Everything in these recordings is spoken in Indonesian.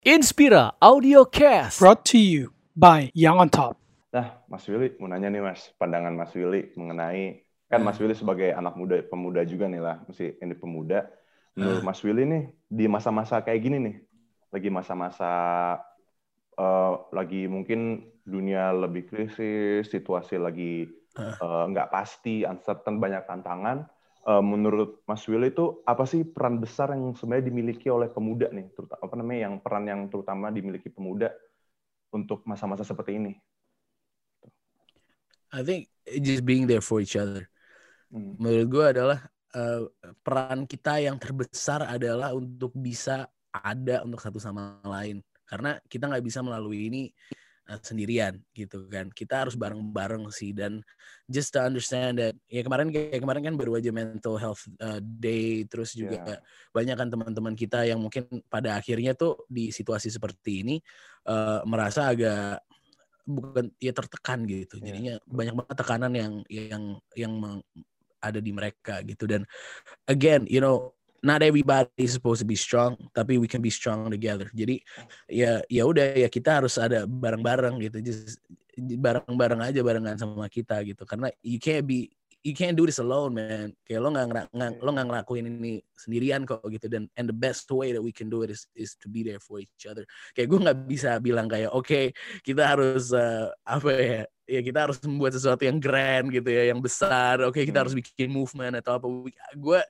Inspira Audio Cast. brought to you by Young on Top. Nah, Mas Willy mau nanya nih Mas, pandangan Mas Willy mengenai kan Mas Willy sebagai anak muda pemuda juga nih lah, mesti ini pemuda. Menurut Mas Willy nih di masa-masa kayak gini nih, lagi masa-masa eh, lagi mungkin dunia lebih krisis, situasi lagi eh, nggak pasti, uncertain, banyak tantangan. Eh, menurut Mas Willy itu apa sih peran besar yang sebenarnya dimiliki oleh pemuda nih, terutama apa namanya yang peran yang terutama dimiliki pemuda untuk masa-masa seperti ini? I think just being there for each other. Hmm. Menurut gue adalah uh, peran kita yang terbesar adalah untuk bisa ada untuk satu sama lain. Karena kita nggak bisa melalui ini uh, sendirian gitu kan. Kita harus bareng-bareng sih dan just to understand that ya kemarin kayak kemarin kan baru aja mental health uh, day terus juga Yeah. banyak kan teman-teman kita yang mungkin pada akhirnya tuh di situasi seperti ini uh, merasa agak bukan ya tertekan gitu. Iya, Jadinya banyak banget tekanan yang yang yang ada di mereka gitu dan again, you know, not everybody is supposed to be strong, tapi we can be strong together. Jadi ya ya udah ya kita harus ada bareng-bareng gitu. Just bareng-bareng aja barengan sama kita gitu. Karena you can't be you can't do this alone, man. Kayak lo nggak lo nggak ngelakuin ini sendirian kok gitu dan and the best way that we can do it is is to be there for each other. Kayak gue nggak bisa bilang kayak oke kita harus eh, apa ya ya kita harus membuat sesuatu yang grand gitu ya yang besar. Oke kita Hmm. harus bikin movement atau apa. Gue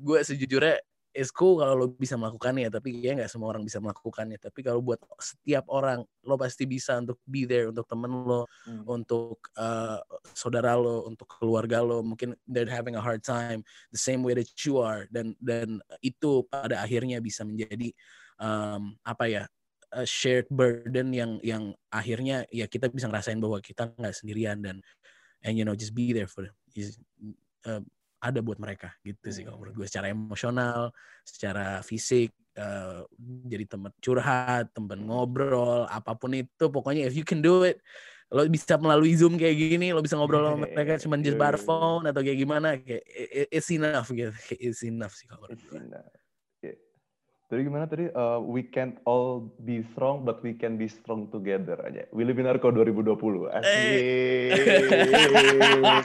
gue sejujurnya it's cool kalau lo bisa melakukannya tapi ya nggak semua orang bisa melakukannya tapi kalau buat setiap orang lo pasti bisa untuk be there untuk temen lo Hmm. untuk uh, saudara lo, untuk keluarga lo, mungkin they're having a hard time the same way that you are dan dan itu pada akhirnya bisa menjadi um, apa ya a shared burden yang yang akhirnya ya kita bisa ngerasain bahwa kita nggak sendirian dan and you know just be there for them. Is- uh, ada buat mereka gitu sih kalau menurut gue. Secara emosional, secara fisik uh, jadi teman curhat, teman ngobrol, apa pun itu pokoknya if you can do it lo bisa melalui zoom kayak gini lo bisa ngobrol sama mereka cuman just by Iya. phone atau kayak gimana kayak it's enough gitu. It's enough sih kalau menurut gue. Tadi gimana tadi? Uh, we can't all be strong, but we can be strong together aja. Willy Binarko 2020. Asik.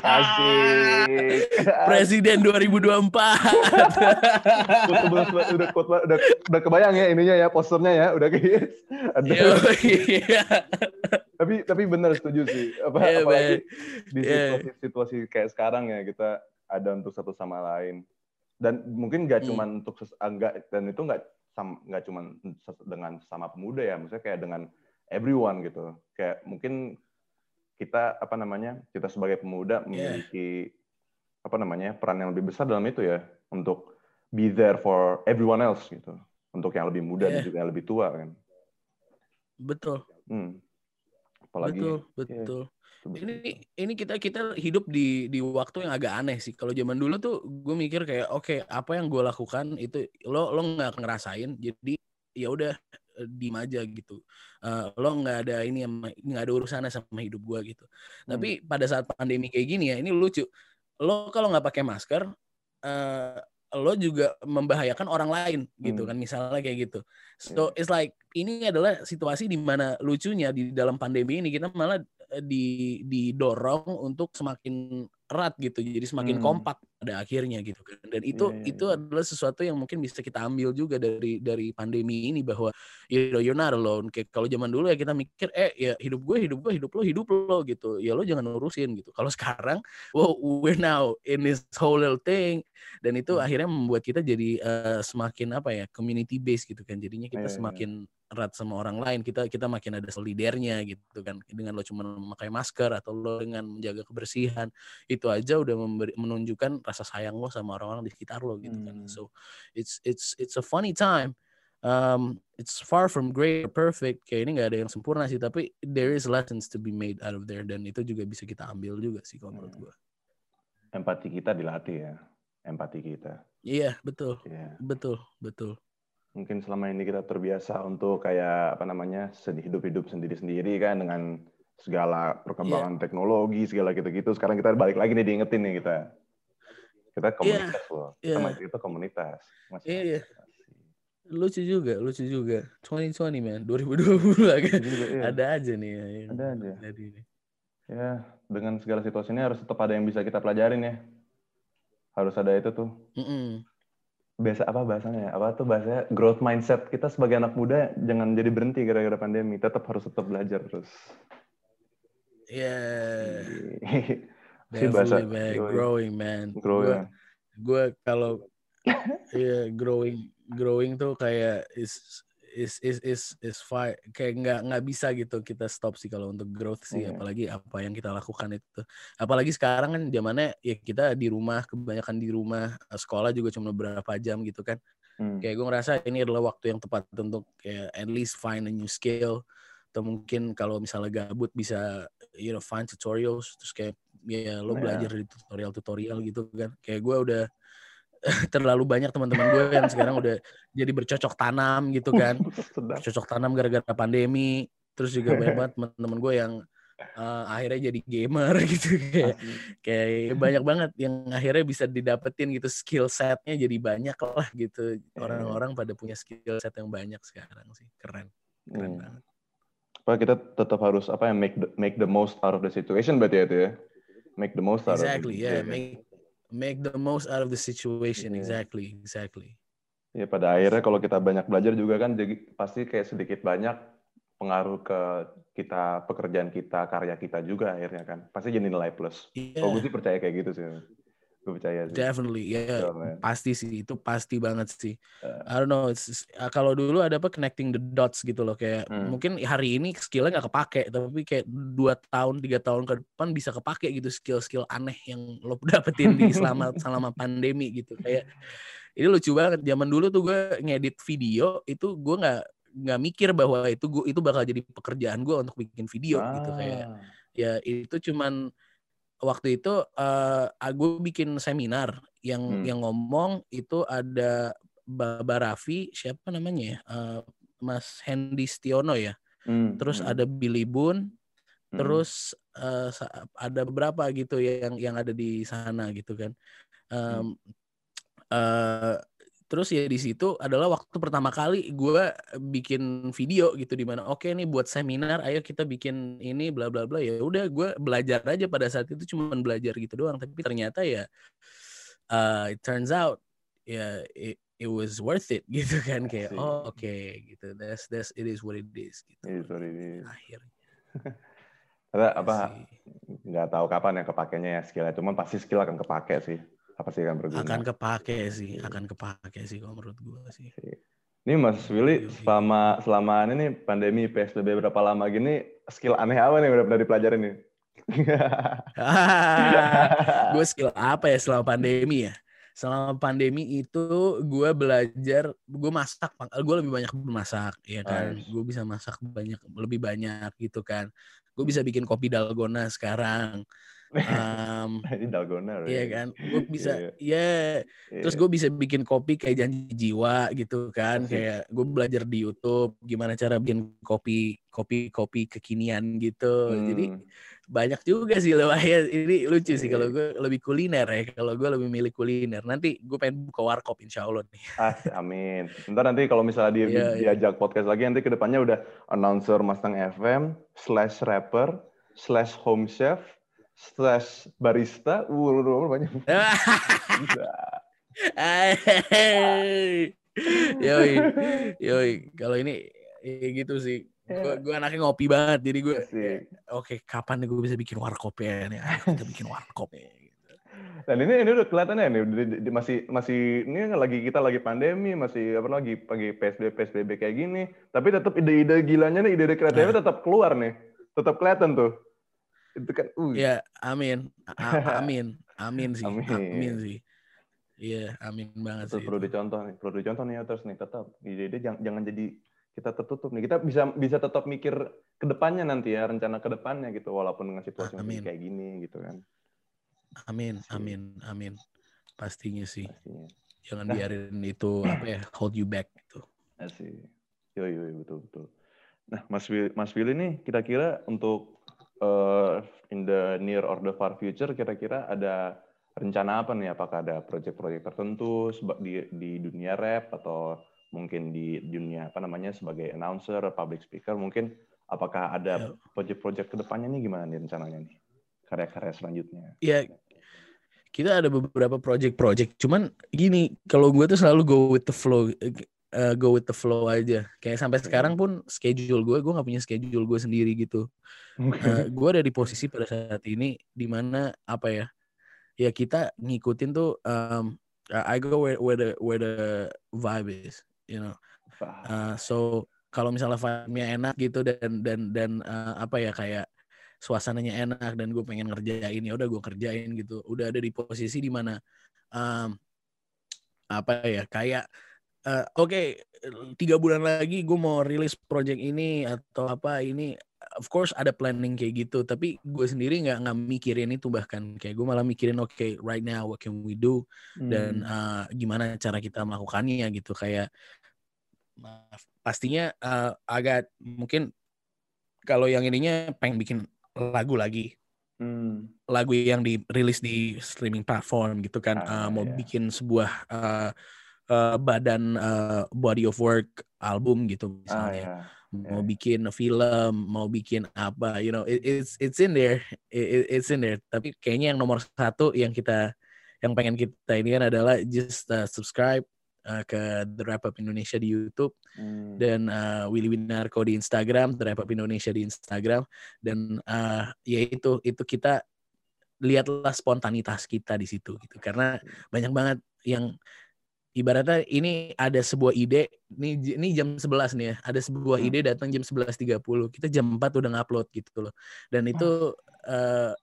Asik. presiden 2024 Quote udah, udah, quote- udah, udah kebayang ya ininya ya, posternya ya. Udah guys. Ada. Yo, iya. tapi tapi benar setuju sih. Apa, Iya, apalagi di Iya. situasi-situasi kayak sekarang ya kita ada untuk satu sama lain. Dan mungkin nggak Hmm. cuman untuk ses- ah, dan itu nggak nggak cuman ses- dengan sama pemuda ya, maksudnya kayak dengan everyone gitu. Kayak mungkin kita apa namanya kita sebagai pemuda memiliki apa namanya peran yang lebih besar dalam itu ya untuk be there for everyone else gitu untuk yang lebih muda dan Iya. juga yang lebih tua kan. betul Hmm. Apalagi betul iya, betul. seperti ini ini kita kita hidup di di waktu yang agak aneh sih. Kalau zaman dulu tuh gue mikir kayak oke apa yang gue lakukan itu lo lo nggak ngerasain jadi ya udah eh, diem aja gitu. Eh, lo nggak ada ini nggak ada urusannya sama hidup gue gitu. Tapi pada saat pandemi kayak gini ya ini lucu. Lo kalau nggak pakai masker eh, lo juga membahayakan orang lain gitu Hmm. kan misalnya kayak gitu so it's like ini adalah situasi di mana lucunya di dalam pandemi ini kita malah eh, di didorong untuk semakin erat gitu jadi semakin Hmm. kompak pada akhirnya gitu kan dan itu Iya, iya, itu iya. adalah sesuatu yang mungkin bisa kita ambil juga dari dari pandemi ini bahwa you know, you're not alone kayak kalau zaman dulu ya kita mikir eh ya hidup gue hidup gue hidup lo hidup lo gitu ya lo jangan urusin gitu kalau sekarang wow we're now in this whole little thing dan itu Hmm. akhirnya membuat kita jadi eh, semakin apa ya community based gitu kan jadinya kita Iya, iya. semakin erat sama orang lain kita kita makin ada solidernya gitu kan. Dengan lo cuma memakai masker atau lo dengan menjaga kebersihan itu aja udah memberi, menunjukkan rasa sayang lo sama orang-orang di sekitar lo gitu kan. Hmm. so it's it's it's a funny time. Um, it's far from great or perfect. Kayak ini nggak ada yang sempurna sih tapi there is lessons to be made out of there dan itu juga bisa kita ambil juga sih kalau menurut Hmm. gue empati kita dilatih ya empati kita. Iya betul. Ya betul betul mungkin selama ini kita terbiasa untuk kayak apa namanya sedih hidup hidup sendiri sendiri kan dengan segala perkembangan teknologi segala gitu-gitu sekarang kita balik lagi nih diingetin nih kita kita komunitas loh kita iya. masih kita komunitas masih Iya. lucu juga, lucu juga. 2020 man, 2020 lah kan. Lucu juga, iya. Ada aja nih ya, Ada aja. terjadi nih. Ya, dengan segala situasi ini harus tetap ada yang bisa kita pelajarin ya. Harus ada itu tuh. Mm-mm. Biasa apa bahasanya? ya? Apa tuh bahasanya? Growth mindset kita sebagai anak muda jangan jadi berhenti gara-gara pandemi. Tetap harus tetap belajar terus. Ya, Si bahasa definitely man, growing man. growing. Gue kalau ya growing growing tuh kayak is is is is is fine kayak nggak nggak bisa gitu kita stop sih kalau untuk growth sih Iya. apalagi apa yang kita lakukan itu apalagi sekarang kan zamannya ya kita di rumah kebanyakan di rumah sekolah juga cuma beberapa jam gitu kan Hmm. kayak gue ngerasa ini adalah waktu yang tepat untuk kayak at least find a new skill atau mungkin kalau misalnya gabut bisa you know find tutorials terus kayak ya lo Iya. belajar dari tutorial-tutorial gitu kan kayak gue udah terlalu banyak teman-teman gue yang sekarang udah jadi bercocok tanam gitu kan bercocok tanam gara-gara pandemi terus juga banyak banget teman-teman gue yang eh, akhirnya jadi gamer gitu kayak Asli. kayak banyak banget yang akhirnya bisa didapetin gitu skill setnya jadi banyak lah gitu Iya. orang-orang pada punya skill set yang banyak sekarang sih keren keren Hmm. banget Pak kita tetap harus apa ya make the, make the most out of the situation berarti ya itu ya. Make the most out exactly of the yeah make make the most out of the situation Iya. exactly exactly Ya pada akhirnya kalau kita banyak belajar juga kan jadi pasti kayak sedikit banyak pengaruh ke kita pekerjaan kita karya kita juga akhirnya kan pasti jadi nilai plus. yeah Kalau gue sih percaya kayak gitu sih. Gue percaya sih. definitely yeah Yeah, pasti sih itu pasti banget sih Uh. I don't know it's- uh, kalau dulu ada apa connecting the dots gitu loh kayak Hmm. mungkin hari ini skillnya nggak kepake tapi kayak dua tahun tiga tahun ke depan bisa kepake gitu skill-skill aneh yang lo dapetin di selama selama pandemi gitu kayak ini lucu banget zaman dulu tuh gue ngedit video itu gue nggak nggak mikir bahwa itu gue itu bakal jadi pekerjaan gue untuk bikin video gitu kayak Ah. ya itu cuman waktu itu eh gue bikin seminar yang Hmm. yang ngomong itu ada Baba Raffi siapa namanya ya? Eh, Mas Hendy Stiono ya. Hmm, terus hmm, ada Billy Boon hmm. terus sa- ada beberapa gitu yang yang ada di sana gitu kan. Em, eh, terus ya di situ adalah waktu pertama kali gue bikin video gitu di mana oke nih buat seminar ayo kita bikin ini bla bla bla ya udah gue belajar aja pada saat itu cuma belajar gitu doang tapi ternyata ya uh, it turns out ya it, it was worth it gitu kan kayak Asik. oh oke gitu that's that's it is what it is gitu It is what it is. akhirnya apa sih. nggak tahu kapan ya kepakainya ya skillnya. Cuman pasti skill akan kepake sih. Apa sih akan berguna. akan kepake sih Iya. akan kepake sih kalau menurut gue sih Ini Mas Willy selama selama ini nih pandemi PSBB berapa lama gini skill aneh apa nih udah pernah dipelajarin nih? gue skill apa ya selama pandemi ya? Selama pandemi itu gue belajar, gue masak, gue lebih banyak memasak, ya kan? Nice. Gue bisa masak banyak, lebih banyak gitu kan. Gue bisa bikin kopi dalgona sekarang. Em, Ini dalgona. Iya right? kan, gue bisa, Iya, ya terus Iya. gue bisa bikin kopi kayak janji jiwa gitu kan, kayak gue belajar di YouTube gimana cara bikin kopi, kopi, kopi kekinian gitu. Jadi Hmm. banyak juga sih lumayan ini lucu sih Iya. kalau gue lebih kuliner ya kalau gue lebih milih kuliner nanti gue pengen buka warkop insya Allah nih Ah, amin. Ntar nanti kalau misalnya dia Iya, iya. diajak podcast lagi, nanti ke depannya udah announcer Mustang FM, slash rapper, slash home chef, slash barista. Uh, banyak. Yoi yoi. Kalau ini ya gitu sih. Gue gue anaknya ngopi banget jadi gue oke kapan nih gue bisa bikin warkop ya nih? Ayo kita bikin warkop. Ya Dan ini ini udah kelihatan ya nih masih masih ini kan lagi kita lagi pandemi masih apa lagi pagi PSBB PSBB kayak gini. Tapi tetap ide-ide gilanya nih ide-ide kreatifnya tetap keluar nih. Tetap kelihatan tuh itu kan uh ya amin A- amin amin sih Amin. amin, sih iya amin banget Tetap sih perlu itu. dicontoh nih, perlu dicontoh nih ya terus nih tetap ide-ide jangan, jangan jadi kita tertutup nih. Kita bisa bisa tetap mikir ke depannya nanti ya, rencana ke depannya gitu walaupun dengan situasi Amin. kayak gini gitu kan. amin amin amin pastinya sih Pastinya. jangan Nah. biarin itu apa ya hold you back gitu Asik. Yo yo betul betul. Nah, Mas Will, Mas Willy nih kira-kira untuk eh, in the near or the far future kira-kira ada rencana apa nih? Apakah ada proyek-proyek tertentu di di dunia rap atau mungkin di dunia apa namanya sebagai announcer, public speaker, mungkin apakah ada Ya. project-project ke depannya nih gimana nih rencananya nih karya-karya selanjutnya? Ya kita ada beberapa project-project. Cuman gini, kalau gue tuh selalu go with the flow, eh, go with the flow aja. Kayak sampai Oke. sekarang pun schedule gue, gue nggak punya schedule gue sendiri gitu. Eh, gue ada di posisi pada saat ini di mana apa ya? Ya kita ngikutin tuh. um, I go where, where the where the vibe is, you know. Uh, so kalau misalnya vibe-nya enak gitu dan dan dan uh, apa ya kayak suasananya enak dan gue pengen ngerjain ya udah gue kerjain gitu udah ada di posisi di mana um, apa ya kayak uh, oke tiga bulan lagi gue mau rilis project ini atau apa ini of course ada planning kayak gitu. Tapi gue sendiri nggak nggak mikirin itu bahkan. Kayak gue malah mikirin oke right now what can we do? Dan uh, gimana cara kita melakukannya gitu. Kayak uh, pastinya uh, agak mungkin kalau yang ininya pengen bikin lagu lagi. Hmm. lagu yang dirilis di streaming platform gitu kan. Ah, Uh, mau iya. bikin sebuah uh, uh, badan uh, body of work album gitu Ah misalnya ya. mau ya. bikin film mau bikin apa you know it, it's it's in there it, it- it's in there tapi kayaknya yang nomor satu yang kita yang pengen kita ini kan adalah just uh, subscribe uh, ke The Wrap Up Indonesia di YouTube Hmm. dan uh, Willy Winarko di Instagram, The Wrap Up Indonesia di Instagram dan uh, ya itu itu kita lihatlah spontanitas kita di situ gitu karena banyak banget yang ibaratnya ini ada sebuah ide ini ini jam 11 nih ya ada sebuah Hmm. ide datang jam 11.30 kita jam 4 udah ngupload gitu loh. Dan itu eh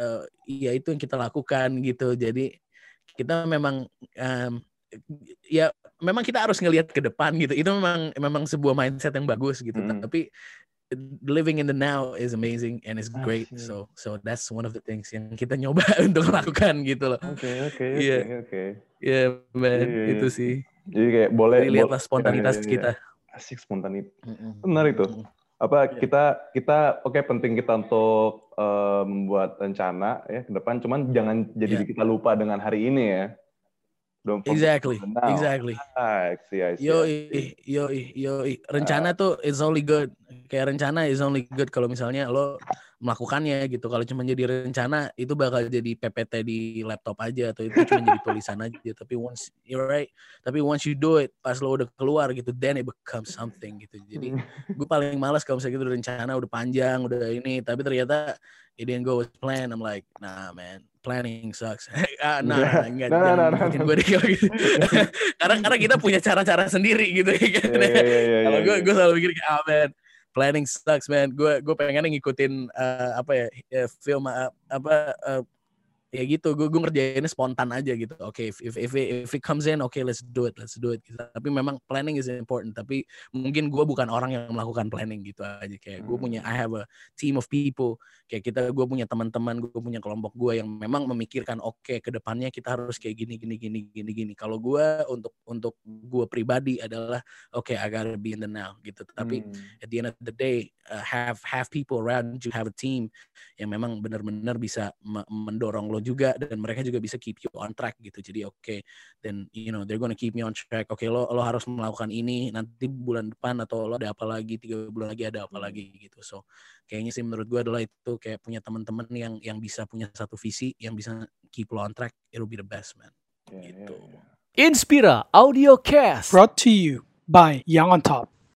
eh, ya itu yang kita lakukan gitu. Jadi kita memang em, ya memang kita harus ngelihat ke depan gitu. Itu memang memang sebuah mindset yang bagus gitu. Hmm. tapi living in the now is amazing and it's great Asik. so so that's one of the things yang kita nyoba untuk lakukan gitu loh Oke oke Iya. oke oke. ya man Iya, iya. itu sih Jadi kayak boleh Jadi lihatlah spontanitas iya, iya, kita iya. Asik spontanitas. Mm-mm. Benar itu. Mm-mm. Apa Iya. kita kita oke penting kita untuk eh, membuat rencana ya ke depan cuman jangan jadi Iya. kita lupa dengan hari ini ya. Don't exactly exactly. Ah, I see, I see, Yo, yo, yo, rencana tuh is only good. Kayak rencana is only good kalau misalnya lo melakukannya gitu. Kalau cuma jadi rencana itu bakal jadi PPT di laptop aja atau itu cuma jadi tulisan aja. Tapi once you're right, tapi once you do it, pas lo udah keluar gitu, then it becomes something gitu. Jadi gue paling malas kalau misalnya gitu rencana udah panjang udah ini tapi ternyata it didn't go as planned I'm like nah man planning sucks ah, nah, Iya. nah, enggak Nah, nah, nah, nah. gue deh gitu karena karena kita punya cara-cara sendiri gitu ya kan Iya, iya, iya, iya, kalau gue iya. gue selalu mikir ah man planning sucks man. Gue gue pengen ngikutin eh, apa ya eh, film eh, apa eh, ya gitu gue gue ngerjainnya spontan aja gitu. Oke if, if if it, if it comes in okay let's do it let's do it gitu. tapi memang planning is important. Tapi mungkin gue bukan orang yang melakukan planning gitu aja. Kayak gue punya I have a team of people. Kayak kita gue punya teman-teman gue punya kelompok gue yang memang memikirkan oke ke depannya kita harus kayak gini gini gini gini gini. Kalau gue untuk untuk gue pribadi adalah oke I gotta be in the now gitu. Tapi Hmm. at the end of the day uh, have have people around you have a team yang memang benar-benar bisa me- mendorong lo juga dan mereka juga bisa keep you on track gitu jadi oke then you know they're gonna keep me on track oke lo lo harus melakukan ini nanti bulan depan atau lo ada apa lagi tiga bulan lagi ada apa lagi gitu so kayaknya sih menurut gue adalah itu kayak punya teman-teman yang yang bisa punya satu visi yang bisa keep lo on track it'll be the best man iya, gitu. iya. Inspira Audio Cast. Brought to you by Young on Top.